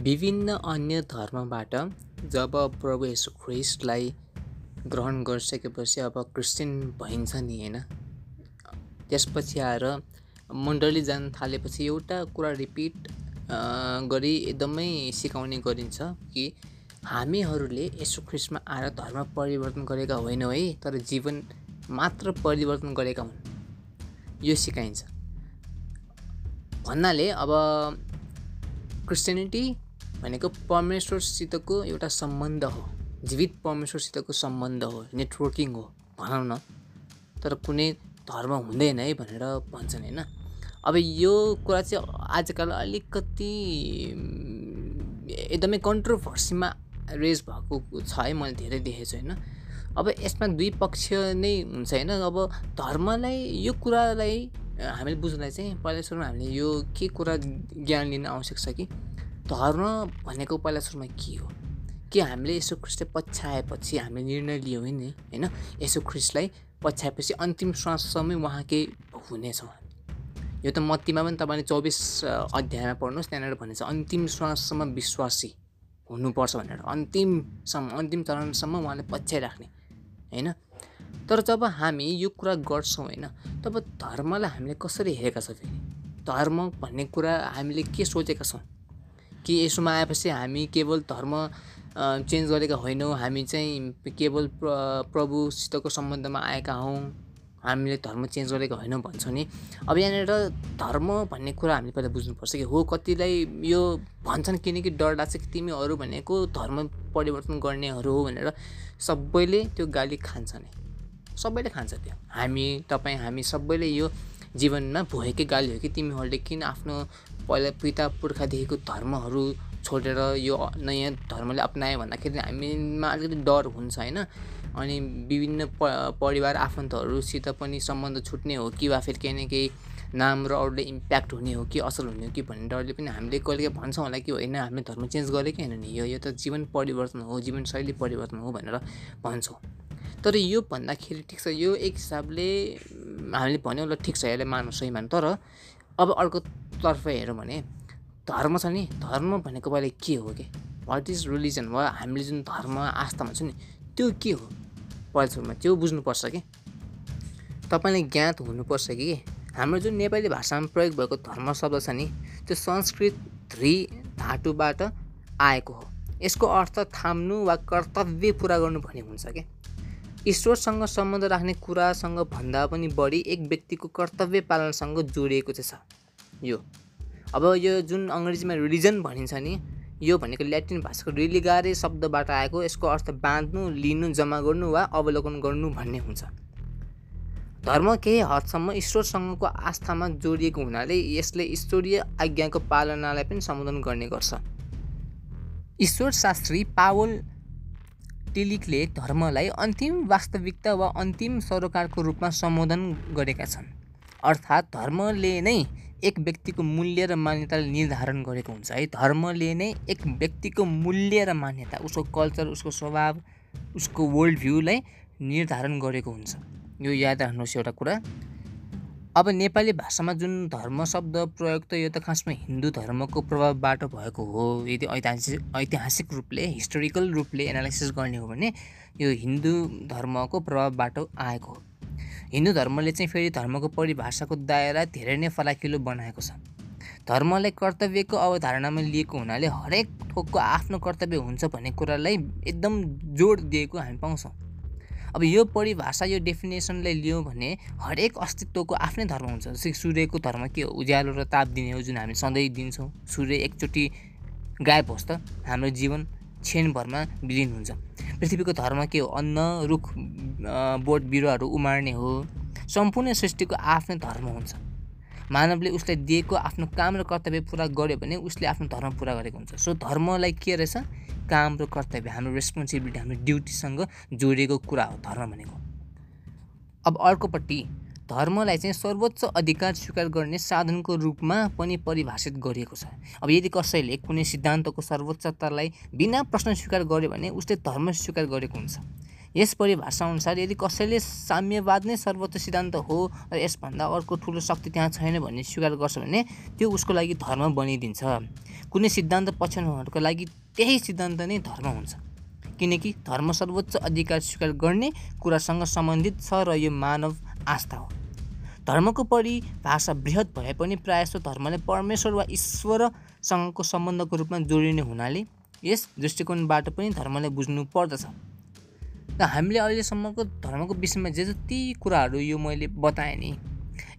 विभिन्न अन्य धर्मबाट जब प्रभु येशू ख्रिस्टलाई ग्रहण गरिसकेपछि अब क्रिस्चियन भइन्छ नि होइन? त्यसपछि आएर मण्डली जान थालेपछि एउटा कुरा रिपिट गरी एकदमै सिकाउने गरिन्छ कि हामीहरूले यसो ख्रिस्टमा आएर धर्म परिवर्तन गरेका होइनौँ है तर जीवन मात्र परिवर्तन गरेका हुन्। यो सिकाइन्छ। भन्नाले अब क्रिस्चियनिटी भनेको परमेश्वरसितको एउटा सम्बन्ध हो। जीवित परमेश्वरसितको सम्बन्ध हो नेटवर्किङ हो भनौँ न। तर कुनै धर्म हुँदैन है भनेर भन्छन् होइन। अब यो कुरा चाहिँ आजकल अलिकति एकदमै कन्ट्रोभर्सीमा रेज भएको छ है मैले धेरै देखेको छु होइन। अब यसमा दुई पक्ष नै हुन्छ होइन। अब धर्मलाई यो कुरालाई हामीले बुझ्नलाई चाहिँ पहिला सुरुमा हामीले यो के कुरा ज्ञान लिन आवश्यक छ कि? धर्म भनेको पहिला सुरुमा के हो? के हामीले यसो ख्रिस्टलाई पछ्याएपछि हामीले निर्णय लियौँ नि होइन? यसो ख्रिस्टलाई पछ्याएपछि अन्तिम श्वाससम्मै उहाँकै हुनेछौँ हामी। यो त मत्तीमा पनि तपाईँले चौबिस अध्यायमा पढ्नुहोस् त्यहाँनिर भनेको छ अन्तिम श्वाससम्म विश्वासी हुनुपर्छ भनेर। अन्तिमसम्म अन्तिम चरणसम्म उहाँले पछ्याइराख्ने होइन? तर जब हामी यो कुरा गर्छौँ होइन? तब धर्मलाई हामीले कसरी हेरेका छौँ फेरि? धर्म भन्ने कुरा हामीले के सोचेका छौँ? कि यसोमा आएपछि हामी केवल धर्म चेन्ज गरेका होइनौँ। हामी चाहिँ केवल प्र प्रभुसितको सम्बन्धमा आएका हौँ। हामीले धर्म चेन्ज गरेको होइनौँ भन्छौँ नि। अब यहाँनिर धर्म भन्ने कुरा हामीले पहिला बुझ्नुपर्छ कि हो कतिलाई यो भन्छन् किनकि डर लाग्छ कि तिमीहरू भनेको धर्म परिवर्तन गर्नेहरू हो भनेर सबैले त्यो गाली खान्छ नै। सबैले खान्छ त्यो। हामी तपाईँ हामी सबैले यो जीवनमा भएकै गाली हो कि तिमीहरूले किन आफ्नो पहिला पिता पुर्खादेखिको धर्महरू छोडेर यो नयाँ धर्मले अप्नायो भन्दाखेरि हामीमा अलिकति डर हुन्छ होइन? अनि विभिन्न प परिवार आफन्तहरूसित पनि सम्बन्ध छुट्ने हो कि वा फेरि केही न केही नाम र अरूले इम्प्याक्ट हुने हो कि असल हुने हो कि भन्ने डरले पनि हामीले कहिले भन्छौँ होला कि होइन हामीले धर्म चेन्ज गरेकै होइन नि? यो यो त जीवन परिवर्तन हो जीवनशैली परिवर्तन हो भनेर भन्छौँ। तर यो भन्दाखेरि ठिक छ यो एक हिसाबले हामीले भन्यौँ ल ठिक छ यसलाई मान्नु सही मान्नु तर अब अर्कोतर्फ हेऱ्यौँ भने धर्म छ नि धर्म भनेको पहिला के हो कि? वाट इज रिलिजन वा हामीले जुन धर्म आस्था भन्छौँ नि त्यो के हो? पहिला सुरुमा त्यो बुझ्नुपर्छ कि? तपाईँले ज्ञात हुनुपर्छ कि? हाम्रो जुन नेपाली भाषामा प्रयोग भएको धर्म शब्द छ नि त्यो संस्कृत ध्री धातुबाट आएको हो। यसको अर्थ थाम्नु वा कर्तव्य पुरा गर्नु भन्ने हुन्छ क्या ईश्वरसँग सम्बन्ध राख्ने कुरासँग भन्दा पनि बढी एक व्यक्तिको कर्तव्य पालनसँग जोडिएको चाहिँ छ। यो। अब यो जुन अङ्ग्रेजीमा रिलिजन भनिन्छ नि यो भनेको ल्याटिन भाषाको रिलिगारे शब्दबाट आएको यसको अर्थ बाँध्नु लिनु जम्मा गर्नु वा अवलोकन गर्नु भन्ने हुन्छ। धर्म केही हदसम्म ईश्वरसँगको आस्थामा जोडिएको हुनाले यसले ईश्वरीय आज्ञाको पालनालाई पनि सम्बोधन गर्ने गर्छ। ईश्वर शास्त्री पावल टिलिकले धर्मलाई अन्तिम वास्तविकता वा अन्तिम सरोकारको रूपमा सम्बोधन गरेका छन्। अर्थात् धर्मले नै एक व्यक्तिको मूल्य र मान्यतालाई निर्धारण गरेको हुन्छ। है धर्मले नै एक व्यक्तिको मूल्य र मान्यता उसको कल्चर उसको स्वभाव उसको वर्ल्ड भ्यूलाई निर्धारण गरेको हुन्छ। यो याद राख्नुहोस् एउटा कुरा। अब नेपाली भाषामा जुन धर्म शब्द प्रयोग त यो त खासमा हिन्दू धर्मको प्रभावबाट भएको हो। यदि ऐतिहासिक ऐतिहासिक रूपले हिस्टोरिकल रूपले एनालाइसिस गर्ने हो भने यो हिन्दू धर्मको प्रभावबाट आएको हो। हिन्दू धर्मले चाहिँ फेरि धर्मको परिभाषाको दायरा धेरै नै फलाकिलो बनाएको छ। धर्मलाई कर्तव्यको अवधारणामा लिएको हुनाले हरेक थोकको आफ्नो कर्तव्य हुन्छ भन्ने कुरालाई एकदम जोड दिएको हामी पाउँछौँ। अब यो परिभाषा यो डेफिनेसनलाई लियौँ भने हरेक अस्तित्वको आफ्नै धर्म हुन्छ। जस्तै सूर्यको धर्म के हो? उज्यालो र ताप दिने हो जुन हामी सधैँ दिन्छौँ। सूर्य एकचोटि गायब होस् त हाम्रो जीवन क्षणभरमा विलिन हुन्छ। पृथ्वीको धर्म के हो? अन्न रुख बोट बिरुवाहरू उमार्ने हो। सम्पूर्ण सृष्टिको आफ्नै धर्म हुन्छ। मानवले उसलाई दिएको आफ्नो काम र कर्तव्य पुरा गर्यो भने उसले आफ्नो धर्म पुरा गरेको हुन्छ। सो धर्मलाई के रहेछ? काम र कर्तव्य। हाम्रो रेस्पोन्सिबिलिटी हाम्रो ड्युटीसँग जोडिएको कुरा हो धर्म भनेको। अब अर्कोपट्टि धर्मलाई चाहिँ सर्वोच्च अधिकार स्वीकार गर्ने साधनको रूपमा पनि परिभाषित गरिएको छ। अब यदि कसैले कुनै सिद्धान्तको सर्वोच्चतालाई बिना प्रश्न स्वीकार गर्यो भने उसले धर्म स्वीकार गरेको हुन्छ। यस परिभाषाअनुसार यदि कसैले साम्यवाद नै सर्वोच्च सिद्धान्त हो र यसभन्दा अर्को ठुलो शक्ति त्यहाँ छैन भन्ने स्वीकार गर्छ भने त्यो उसको लागि धर्म बनिदिन्छ। कुनै सिद्धान्त पछ्याउनेहरूको लागि त्यही सिद्धान्त नै धर्म हुन्छ। किनकि धर्म सर्वोच्च अधिकार स्वीकार गर्ने कुरासँग सम्बन्धित छ र यो मानव आस्था हो। धर्मको परिभाषा बृहत भए पनि प्रायः धर्मले परमेश्वर वा ईश्वरसँगको सम्बन्धको रूपमा जोडिने हुनाले यस दृष्टिकोणबाट पनि धर्मलाई बुझ्नु पर्दछ। र हामीले अहिलेसम्मको धर्मको विषयमा जे जति कुराहरू यो मैले बताएँ नि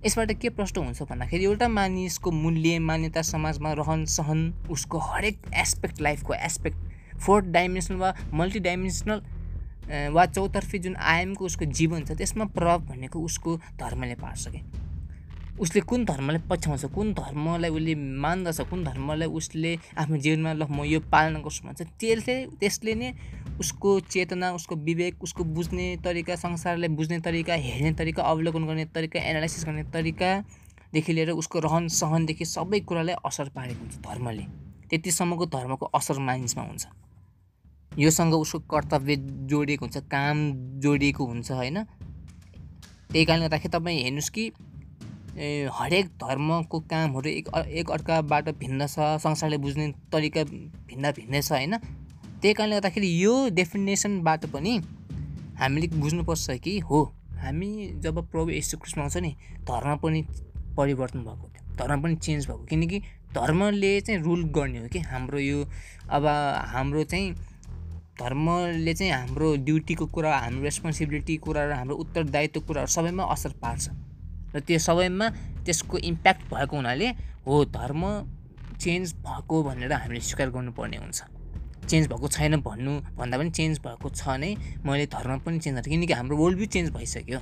यसबाट के प्रश्न हुन्छ भन्दाखेरि एउटा मानिसको मूल्य मान्यता समाजमा रहन सहन उसको हरेक एस्पेक्ट लाइफको एस्पेक्ट फोर्थ डाइमेन्सनल वा मल्टिडाइमेन्सनल वा चौतर्फी जुन आयामको उसको जीवन छ त्यसमा प्रभाव भनेको उसको धर्मले पार्छ कि। उसले कुन धर्मलाई पछ्याउँछ कुन धर्मलाई उसले मान्दछ कुन धर्मलाई उसले आफ्नो जीवनमा ल म यो पालना गर्छु भन्छ। त्यसले त्यसले नै उसको चेतना उसको विवेक उसको बुझ्ने तरिका संसारलाई बुझ्ने तरिका हेर्ने तरिका अवलोकन गर्ने तरिका एनालाइसिस गर्ने तरिकादेखि लिएर उसको रहन सहनदेखि सबै कुरालाई असर पारेको हुन्छ धर्मले। त्यतिसम्मको धर्मको असर मानिसमा हुन्छ। योसँग उसको कर्तव्य जोडिएको हुन्छ काम जोडिएको हुन्छ होइन? त्यही कारणले गर्दाखेरि तपाईँ हेर्नुहोस् कि हरेक धर्मको कामहरू एक एक अर्काबाट भिन्न छ संसारले बुझ्ने तरिका भिन्न भिन्नै छ होइन? त्यही कारणले गर्दाखेरि यो डेफिनेसनबाट पनि हामीले बुझ्नुपर्छ कि हो हामी जब प्रभु यशु कृष्ण आउँछ नि धर्म पनि परिवर्तन भएको धर्म पनि चेन्ज भएको किनकि धर्मले चाहिँ रुल गर्ने हो कि हाम्रो यो अब हाम्रो चाहिँ धर्मले चाहिँ हाम्रो ड्युटीको कुरा हाम्रो रेस्पोन्सिबिलिटी कुरा र हाम्रो उत्तरदायित्व कुराहरू सबैमा असर पार्छ। र त्यो सबैमा त्यसको इम्प्याक्ट भएको हुनाले हो धर्म चेन्ज भएको भनेर हामीले स्वीकार गर्नुपर्ने हुन्छ। चेन्ज भएको छैन भन्नु भन्दा पनि चेन्ज भएको छ नै। मैले धर्म पनि चेन्ज गरेँ किनकि हाम्रो वर्ल्ड भ्यू चेन्ज भइसक्यो।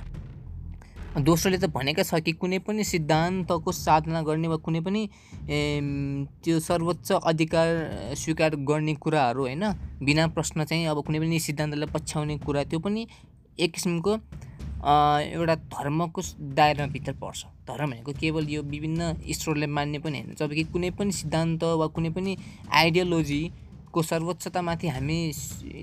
दोस्रोले त भनेकै छ कि कुनै पनि सिद्धान्तको साधना गर्ने वा कुनै पनि त्यो सर्वोच्च अधिकार स्वीकार गर्ने कुराहरू होइन बिना प्रश्न चाहिँ अब कुनै पनि सिद्धान्तलाई पछ्याउने कुरा त्यो पनि एक किसिमको एउटा धर्मको दायरामा भित्र पर्छ। धर्म भनेको केवल यो विभिन्न ईश्वरले मान्ने पनि होइन। जब कि कुनै पनि सिद्धान्त वा कुनै पनि आइडियोलोजीको सर्वोच्चतामाथि हामी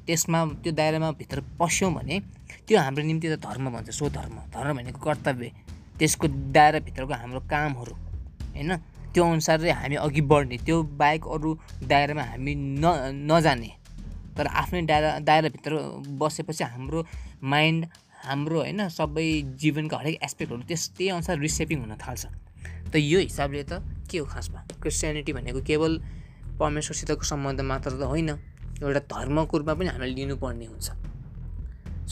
त्यसमा त्यो दायरामा भित्र पस्यौँ भने त्यो हाम्रो निम्ति त धर्म भन्छ सो धर्म। धर्म भनेको कर्तव्य। त्यसको दायराभित्रको हाम्रो कामहरू होइन? त्यो अनुसारले हामी अघि बढ्ने त्यो बाहेक अरू दायरामा हामी न नजाने। तर आफ्नै दायरा दायराभित्र बसेपछि हाम्रो माइन्ड हाम्रो होइन सबै जीवनका हरेक एस्पेक्टहरू त्यस त्यही अनुसार रिसेपिङ हुन थाल्छ। त यो हिसाबले त के हो खासमा? क्रिस्चियनिटी भनेको केवल परमेश्वरसितको सम्बन्ध मात्र त होइन एउटा धर्मको रूपमा पनि हामीले लिनुपर्ने हुन्छ।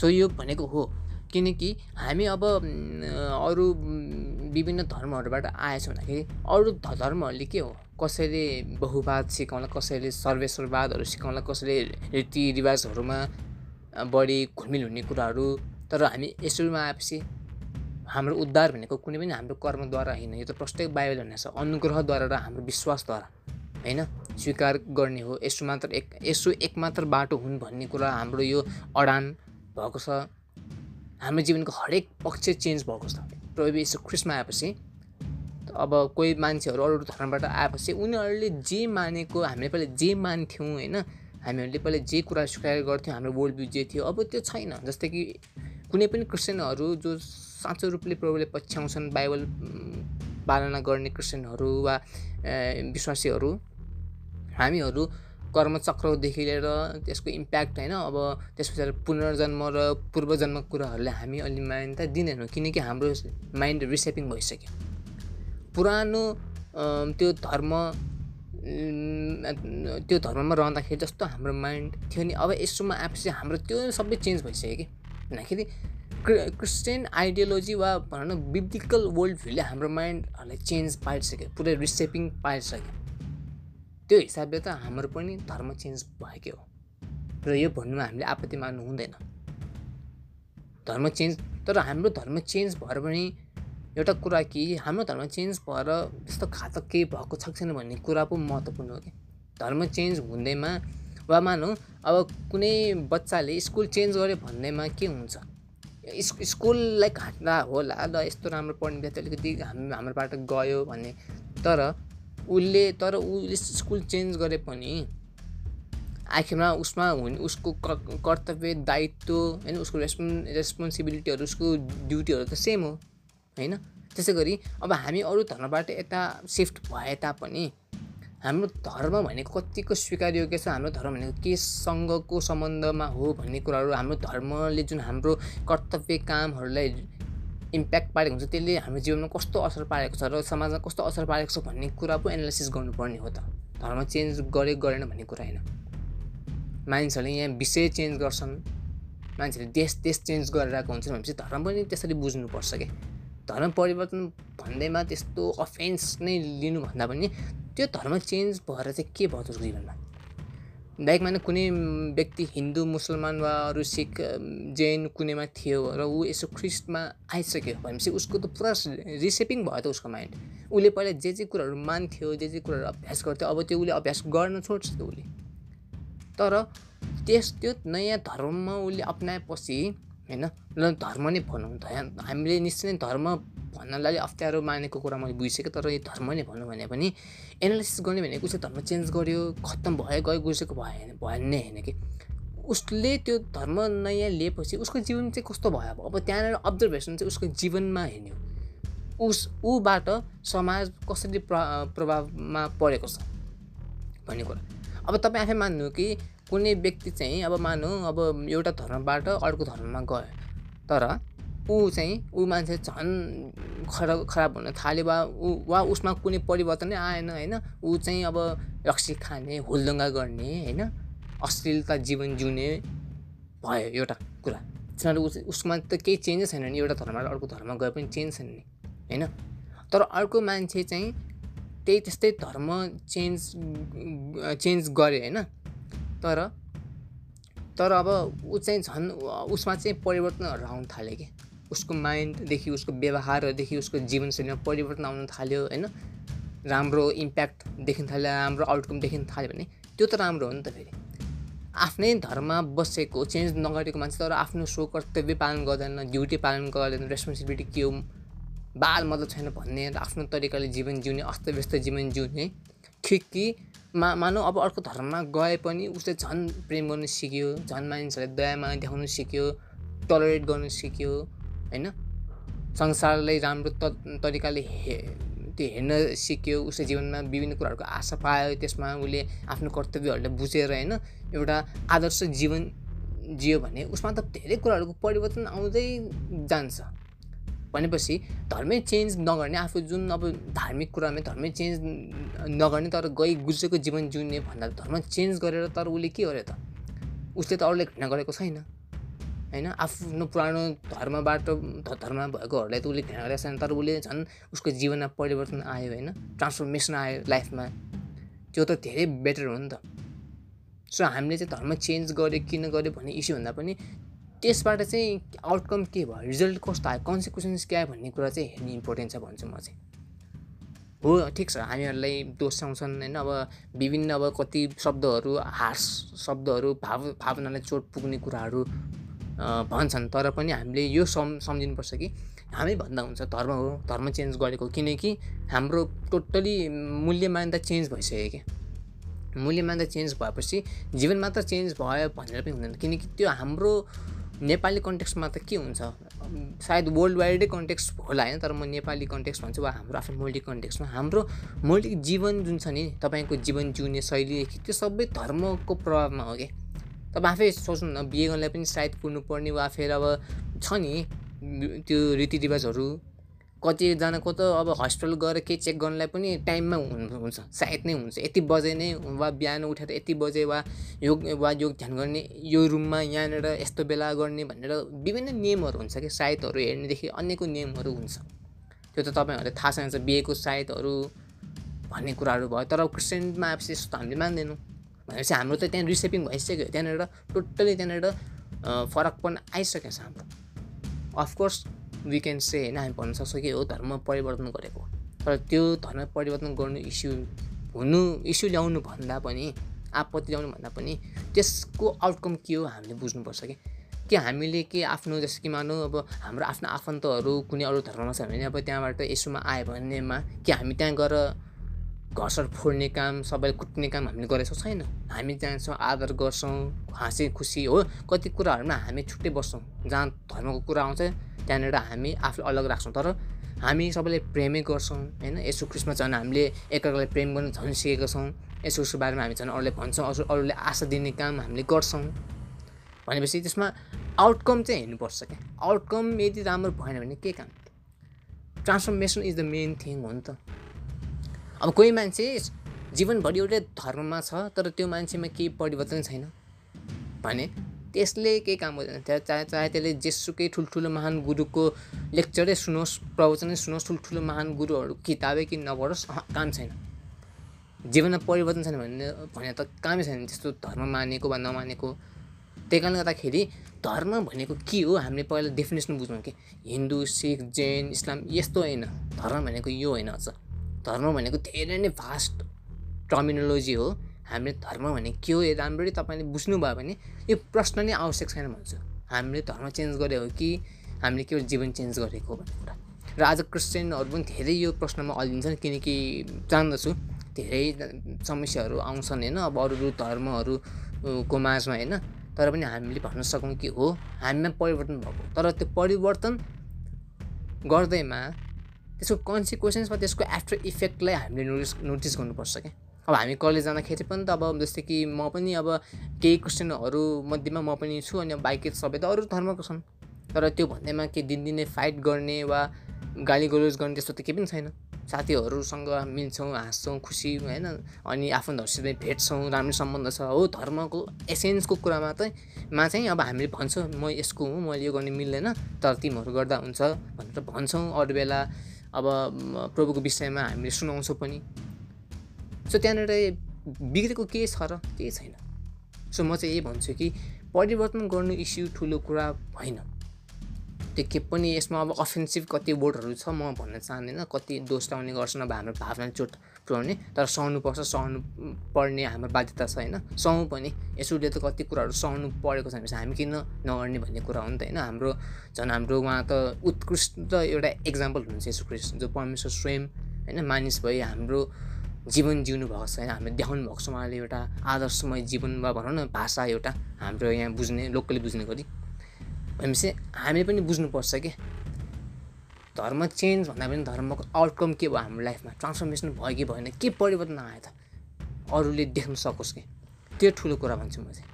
सो यो भनेको हो। किनकि हामी अब अरू विभिन्न धर्महरूबाट आएछौँ भन्दाखेरि अरू धर्महरूले के हो? कसैले बहुवाद सिकाउला कसैले सर्वेश्वरवादहरू सिकाउला कसैले रीतिरिवाजहरूमा बढी घुलमिल हुने कुराहरू तर हामी यसोमा आएपछि हाम्रो उद्धार भनेको कुनै पनि हाम्रो कर्मद्वारा होइन यो त प्रत्येक बाइबल भन्ने छ अनुग्रहद्वारा र हाम्रो विश्वासद्वारा होइन स्वीकार गर्ने हो। यसो मात्र एक यसो एकमात्र बाटो हुन् भन्ने कुरा हाम्रो यो अडान भएको छ। हाम्रो जीवनको हरेक पक्ष चेन्ज भएको छ। प्रभु यसो ख्रिस्टमा आएपछि अब कोही मान्छेहरू अरू धर्मबाट आएपछि उनीहरूले जे मानेको हामीले पहिला जे मान्थ्यौँ होइन हामीहरूले पहिला जे कुरा स्वीकार गर्थ्यौँ हाम्रो वर्ल्ड भ्यू जे थियो अब त्यो छैन। जस्तै कि कुनै पनि क्रिस्चियनहरू जो साँचो रूपले प्रभुले पछ्याउँछन् बाइबल पालना गर्ने क्रिस्चियनहरू वा विश्वासीहरू हामीहरू कर्मचक्रदेखि लिएर त्यसको इम्प्याक्ट होइन अब त्यस पछाडि पुनर्जन्म र पूर्वजन्म कुराहरूलाई हामी अलि मान्यता दिँदैनौँ किनकि हाम्रो माइन्ड रिसेपिङ भइसक्यो। पुरानो त्यो धर्म त्यो धर्ममा रहँदाखेरि जस्तो हाम्रो माइन्ड थियो नि अब यसोमा आएपछि हाम्रो त्यो सबै चेन्ज भइसक्यो कि। भन्दाखेरि क्रिस्चियन आइडियोलोजी वा भनौँ न बिब्लिकल वर्ल्ड भ्यूले हाम्रो माइन्डहरूलाई चेन्ज पारिसक्यो पुरै रिसेपिङ पारिसक्यो त्यो हिसाबले त हाम्रो पनि धर्म चेन्ज भएकै हो। र यो भन्नुमा हामीले आपत्ति मान्नु हुँदैन। धर्म चेन्ज तर हाम्रो धर्म चेन्ज भएर पनि एउटा कुरा कि हाम्रो धर्म चेन्ज भएर त्यस्तो घातक केही भएको छ छैन भन्ने कुरा पो महत्त्वपूर्ण हो कि। धर्म चेन्ज हुँदैमा वा मानौँ अब कुनै बच्चाले स्कुल चेन्ज गर्यो भन्नेमा के हुन्छ? स्कुललाई घाट्दा होला ल यस्तो राम्रो पढ्ने विद्यार्थी अलिकति हामी हाम्रोबाट गयो भन्ने तर उसले तर उसले स्कुल चेन्ज गरे पनि आखिरमा उसमा हुने उसको कर्तव्य दायित्व होइन उसको रेस्पोन् रेस्पोन्सिबिलिटीहरू उसको ड्युटीहरू त सेम हो होइन? त्यसै गरी अब हामी अरू धर्मबाट यता सिफ्ट भए तापनि हाम्रो धर्म भनेको कतिको स्वीकार्योग्य छ हाम्रो धर्म भनेको केसँगको सम्बन्धमा हो भन्ने कुराहरू हाम्रो धर्मले जुन हाम्रो कर्तव्य कामहरूलाई इम्प्याक्ट पारेको हुन्छ त्यसले हाम्रो जीवनमा कस्तो असर पारेको छ र समाजमा कस्तो असर पारेको छ भन्ने कुरा पो एनालाइसिस गर्नुपर्ने हो त। धर्म चेन्ज गरे गरेन भन्ने कुरा होइन। मानिसहरूले यहाँ विषय चेन्ज गर्छन्। मान्छेले देश देश चेन्ज गरेर आएको हुन्छ भनेपछि धर्म पनि त्यसरी बुझ्नुपर्छ क्या धर्म परिवर्तन भन्दैमा त्यस्तो अफेन्स नै लिनुभन्दा पनि त्यो धर्म चेन्ज भएर चाहिँ के भयो त्यसको जीवनमा? बाइक माने कुनै व्यक्ति हिन्दू मुसलमान वा अरू सिख जैन कुनैमा थियो र ऊ यसो ख्रिस्टमा आइसक्यो भनेपछि उसको त पुरा रिसेपिङ भयो त उसको माइन्ड। उसले पहिला जे जे कुराहरू मान्थ्यो जे जे कुराहरू अभ्यास गर्थ्यो अब त्यो उसले अभ्यास गर्न छोड्छ त उसले। तर त्यस त्यो नयाँ धर्ममा उसले अप्नाएपछि होइन? ल धर्म नै भनौँ त हामीले निश्चय नै धर्म भन्नलाई अप्ठ्यारो मानेको कुरा मैले बुझिसकेँ तर यो धर्म नै भनौँ भने पनि एनालाइसिस गर्ने भनेको उसले धर्म चेन्ज गर्यो खत्तम भयो गयो गुर्सेको भयो भन्ने होइन कि? उसले त्यो धर्म नयाँ लिएपछि उसको जीवन चाहिँ कस्तो भयो अब? अब त्यहाँनिर अब्जर्भेसन चाहिँ उसको जीवनमा हेर्ने हो। उस ऊबाट समाज कसरी प्र प्रभावमा परेको छ भन्ने कुरा। अब तपाईँ आफै मान्नु कि कुनै व्यक्ति चाहिँ अब मानौँ अब एउटा धर्मबाट अर्को धर्ममा गयो तर ऊ चाहिँ ऊ मान्छे झन् खराब खराब हुन थाल्यो वा ऊ वा उसमा कुनै परिवर्तनै आएन होइन? ऊ चाहिँ अब रक्सी खाने हुलदङ्गा गर्ने होइन? अश्लीलता जीवन जिउने भयो एउटा कुरा। तिनीहरू उस उसमा त केही चेन्जै छैन नि एउटा धर्मबाट अर्को धर्म गए पनि चेन्ज छैन नि होइन? तर अर्को मान्छे चाहिँ त्यही त्यस्तै धर्म चेन्ज चेन्ज गऱ्यो होइन? तर तर अब ऊ चाहिँ झन् उसमा चाहिँ परिवर्तनहरू आउनु थाल्यो कि? उसको माइन्डदेखि उसको व्यवहारदेखि उसको जीवनशैलीमा परिवर्तन आउन थाल्यो होइन? राम्रो इम्प्याक्ट देखिन थाल्यो राम्रो आउटकम देखिन थाल्यो भने त्यो त राम्रो हो नि त फेरि। आफ्नै धर्ममा बसेको चेन्ज नगरेको मान्छे तर आफ्नो सो कर्तव्य पालन गर्दैन ड्युटी पालन गर्दैन रेस्पोन्सिबिलिटी के हो? बाल मतलब छैन भन्ने आफ्नो तरिकाले जीवन जिउने अस्तव्यस्त जीवन जिउने ठिक कि मा मानौ अब अर्को धर्ममा गए पनि उसले झन् प्रेम गर्नु सिक्यो झन् मानिसहरूलाई दयामा देखाउनु सिक्यो टलरेट गर्नु सिक्यो होइन? संसारलाई राम्रो त तरिकाले हे त्यो हेर्न सिक्यो उसले जीवनमा विभिन्न कुराहरूको आशा पायो त्यसमा उसले आफ्नो कर्तव्यहरूलाई बुझेर होइन? एउटा आदर्श जीवन जियो भने उसमा त धेरै कुराहरूको परिवर्तन आउँदै जान्छ। भनेपछि धर्मै चेन्ज नगर्ने आफू जुन अब धार्मिक कुरामै धर्मै चेन्ज नगर्ने तर गइ गुजेको जीवन जिउने भन्दा धर्म चेन्ज गरेर तर उसले के गर्यो त? उसले त अरूले घृणा गरेको छैन। होइन? आफ्नो पुरानो धर्मबाट धर्म भएकोहरूलाई त उसले ध्यान गरेको छैन। तर उसले झन् उसको जीवनमा परिवर्तन आयो होइन? ट्रान्सफर्मेसन आयो लाइफमा। त्यो त धेरै बेटर हो नि त। सो हामीले चाहिँ धर्म चेन्ज गर्यो किन गर्यो भन्ने इस्यु भन्दा पनि त्यसबाट चाहिँ आउटकम के भयो? रिजल्ट कस्तो आयो? कन्सिक्वेन्स के आयो भन्ने कुरा चाहिँ हेर्ने इम्पोर्टेन्ट छ भन्छु म चाहिँ। हो ठिक छ। हामीहरूलाई दोस्याउँछन् होइन? अब विभिन्न अब कति शब्दहरू हार्स शब्दहरू भाव भावनालाई चोट पुग्ने कुराहरू भन्छन्। तर पनि हामीले यो सम् सम्झिनुपर्छ कि हामी भन्दा हुन्छ धर्म हो। धर्म चेन्ज गरेको किनकि हाम्रो टोटली मूल्य मान्यता चेन्ज भइसक्यो क्या। मूल्य मान्यता चेन्ज भएपछि जीवन मात्र चेन्ज भयो भनेर पनि हुँदैन। किनकि त्यो हाम्रो नेपाली कन्टेक्स्टमा त के हुन्छ? सायद वर्ल्ड वाइडै कन्टेक्स्ट होला होइन तर म नेपाली कन्टेक्स्ट भन्छु वा हाम्रो आफ्नो मौलिक कन्टेक्स्टमा। हाम्रो मौलिक जीवन जुन छ नि तपाईँको जीवन जिउने शैलीदेखि त्यो सबै धर्मको प्रभावमा हो कि। तपाईँ आफै सोच्नु न बिहे गर्नलाई पनि सायद कुर्नुपर्ने वा फेरि अब छ नि त्यो रीतिरिवाजहरू कतिजनाको त अब हस्पिटल गएर केही चेक गर्नलाई पनि टाइममा हुन्छ सायद नै हुन्छ। यति बजे नै वा बिहान उठेर यति बजे वा योग वा योग ध्यान गर्ने यो रुममा यहाँनिर यस्तो बेला गर्ने भनेर विभिन्न नियमहरू हुन्छ कि सायदहरू हेर्नेदेखि अन्यको नियमहरू हुन्छ। त्यो त तपाईँहरूलाई थाहा छैन बिहेको सायदहरू भन्ने कुराहरू भयो। तर क्रिस्चियनमा आएपछि यस्तो हामीले मान्दैनौँ। भनेपछि हाम्रो त त्यहाँ रिसेपिङ भइसक्यो। त्यहाँनिर टोटली त्यहाँनिर फरकपन आइसकेको छ हाम्रो। अफकोर्स वी क्यान से होइन हामी भन्न सक्छौँ कि हो धर्म परिवर्तन गरेको तर त्यो धर्म परिवर्तन गर्नु इस्यु हुनु इस्यु ल्याउनु भन्दा पनि आपत्ति ल्याउनु भन्दा पनि त्यसको आउटकम के हो हामीले बुझ्नुपर्छ कि कि हामीले के आफ्नो जस्तो कि मानौँ अब हाम्रो आफ्नो आफन्तहरू कुनै अरू धर्ममा छ भने अब त्यहाँबाट यसोमा आयो भनेमा कि हामी त्यहाँ गएर घरसर फोड्ने काम सबैले कुट्ने काम हामीले गरेछौँ छैन। हामी जान्छौँ आदर गर्छौँ हाँसी खुसी हो। कति कुराहरूमा हामी छुट्टै बस्छौँ। जहाँ धर्मको कुरा आउँछ त्यहाँनिर हामी आफूलाई अलग राख्छौँ। तर हामी सबैले प्रेमै गर्छौँ होइन? यसो क्रिस्मस झन् हामीले एकअर्कालाई प्रेम गर्न झन् सिकेका छौँ। यसो उसको बारेमा हामी झन् अरूले भन्छौँ अरू अरूले आशा दिने काम हामीले गर्छौँ। भनेपछि त्यसमा आउटकम चाहिँ हेर्नुपर्छ क्या। आउटकम यदि राम्रो भएन भने के काम? Transformation is the main thing हो नि त। अब कोही मान्छे जीवनभरि एउटै धर्ममा छ तर त्यो मान्छेमा केही परिवर्तन छैन। भने त्यसले केही काम गर्दैन। त्यहाँ चाहे चाहे त्यसले जेसुकै ठुल्ठुलो महान गुरुको लेक्चरै सुनोस् प्रवचनै सुनोस् ठुल्ठुलो महान गुरुहरू किताबै कि नपढोस् काम छैन। जीवनमा परिवर्तन छैन भने भने त कामै छैन। त्यस्तो धर्म मानेको वा नमानेको। त्यही कारणले गर्दाखेरि धर्म भनेको के हो हामीले पहिला डेफिनेसन बुझ्नु कि हिन्दू सिख जैन इस्लाम यस्तो होइन। धर्म भनेको यो होइन अझ। धर्म भनेको धेरै नै फास्ट टर्मिनोलोजी हो। हामीले धर्म भने के हो राम्ररी तपाईँले बुझ्नुभयो भने यो प्रश्न नै आवश्यक छैन भन्छु। हामीले धर्म चेन्ज गरे हो कि हामीले केवल जीवन चेन्ज गरेको हो भन्ने कुरा र आज क्रिस्चियनहरू पनि धेरै यो प्रश्नमा अल्झिन्छन् किनकि जान्दछु धेरै समस्याहरू आउँछन् होइन अब अरू अरू धर्महरूको माझमा होइन। तर पनि हामीले भन्न सकौँ कि हो हामीमा परिवर्तन भएको तर त्यो परिवर्तन गर्दैमा त्यसको कन्सिक्वेन्स वा त्यसको आफ्टर इफेक्टलाई हामीले नोटिस नोटिस गर्नुपर्छ क्या? अब हामी कलेज जाँदाखेरि पनि त अब जस्तै कि म पनि अब केही क्वेसनहरू मध्येमा म पनि छु अनि बाइक सबै त अरू धर्मको छन्। तर त्यो भन्दैमा के दिनदिनै फाइट गर्ने वा गाली गलोज गर्ने त्यस्तो त केही पनि छैन। साथीहरूसँग मिल्छौँ हाँस्छौँ खुसी होइन? अनि आफन्तहरूसित भेट्छौँ राम्रो सम्बन्ध छ। हो धर्मको एसेन्सको कुरामा चाहिँ मा चाहिँ अब हामीले भन्छौँ म यसको हुँ मैले यो गर्ने मिल्दैन तर तिमीहरू गर्दा हुन्छ भनेर भन्छौँ। अरू बेला अब प्रभुको विषयमा हामीले सुनाउँछौँ पनि। सो त्यहाँनिर बिग्रेको के छ र केही छैन? सो म चाहिँ यही भन्छु कि परिवर्तन गर्नु इस्यु ठुलो कुरा होइन। त्यो के पनि यसमा अब अफेन्सिभ कति वर्डहरू छ म भन्न चाहँदिनँ। कति दोष लाउने गर्छन् अब हाम्रो भावना चोट पुऱ्याउने तर सहनुपर्छ सहनु पर्ने हाम्रो बाध्यता छ होइन? सहौँ पनि। यसोले त कति कुराहरू सहनु परेको छ भने हामी किन नगर्ने भन्ने कुरा हो नि त होइन? हाम्रो झन् हाम्रो उहाँ त उत्कृष्ट एउटा इक्जाम्पल हुनुहुन्छ यसो क्रिस्ट जो परमेश्वर स्वयं होइन? मानिस भए हाम्रो जीवन जिउनु भएको छ होइन? हामीले देखाउनु भएको छ उहाँले एउटा आदर्शमय जीवन वा भनौँ न भाषा एउटा हाम्रो यहाँ बुझ्ने लोकली बुझ्ने गरी। भनेपछि हामीले पनि बुझ्नुपर्छ कि? धर्म चेन्ज भन्दा पनि धर्मको आउटकम के भयो हाम्रो लाइफमा ट्रान्सफर्मेसन भयो कि भएन? के परिवर्तन आयो त? अरूले देख्न सकोस् कि? त्यो ठुलो कुरा भन्छु म चाहिँ।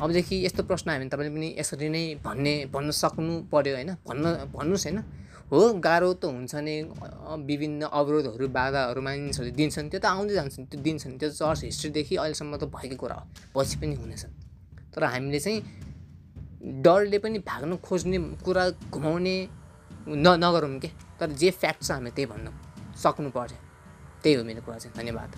अबदेखि यस्तो प्रश्न हामी तपाईँले पनि यसरी नै भन्ने भन्न सक्नु पऱ्यो होइन? भन्न भन्नुहोस् होइन? हो गाह्रो त हुन्छ नि विभिन्न अवरोधहरू बाधाहरू मानिसहरूले दिन्छन् त्यो त आउँदै जान्छन् त्यो दिन्छन् त्यो चर्च हिस्ट्रीदेखि अहिलेसम्म त भएकै कुरा हो। पछि पनि हुनेछन् तर हामीले चाहिँ डरले पनि भाग्न खोज्ने कुरा घुमाउने न नगरौँ के? तर जे फ्याक्ट छ हामी त्यही भन्नु सक्नु पऱ्यो त्यही हो मेरो कुरा चाहिँ। धन्यवाद।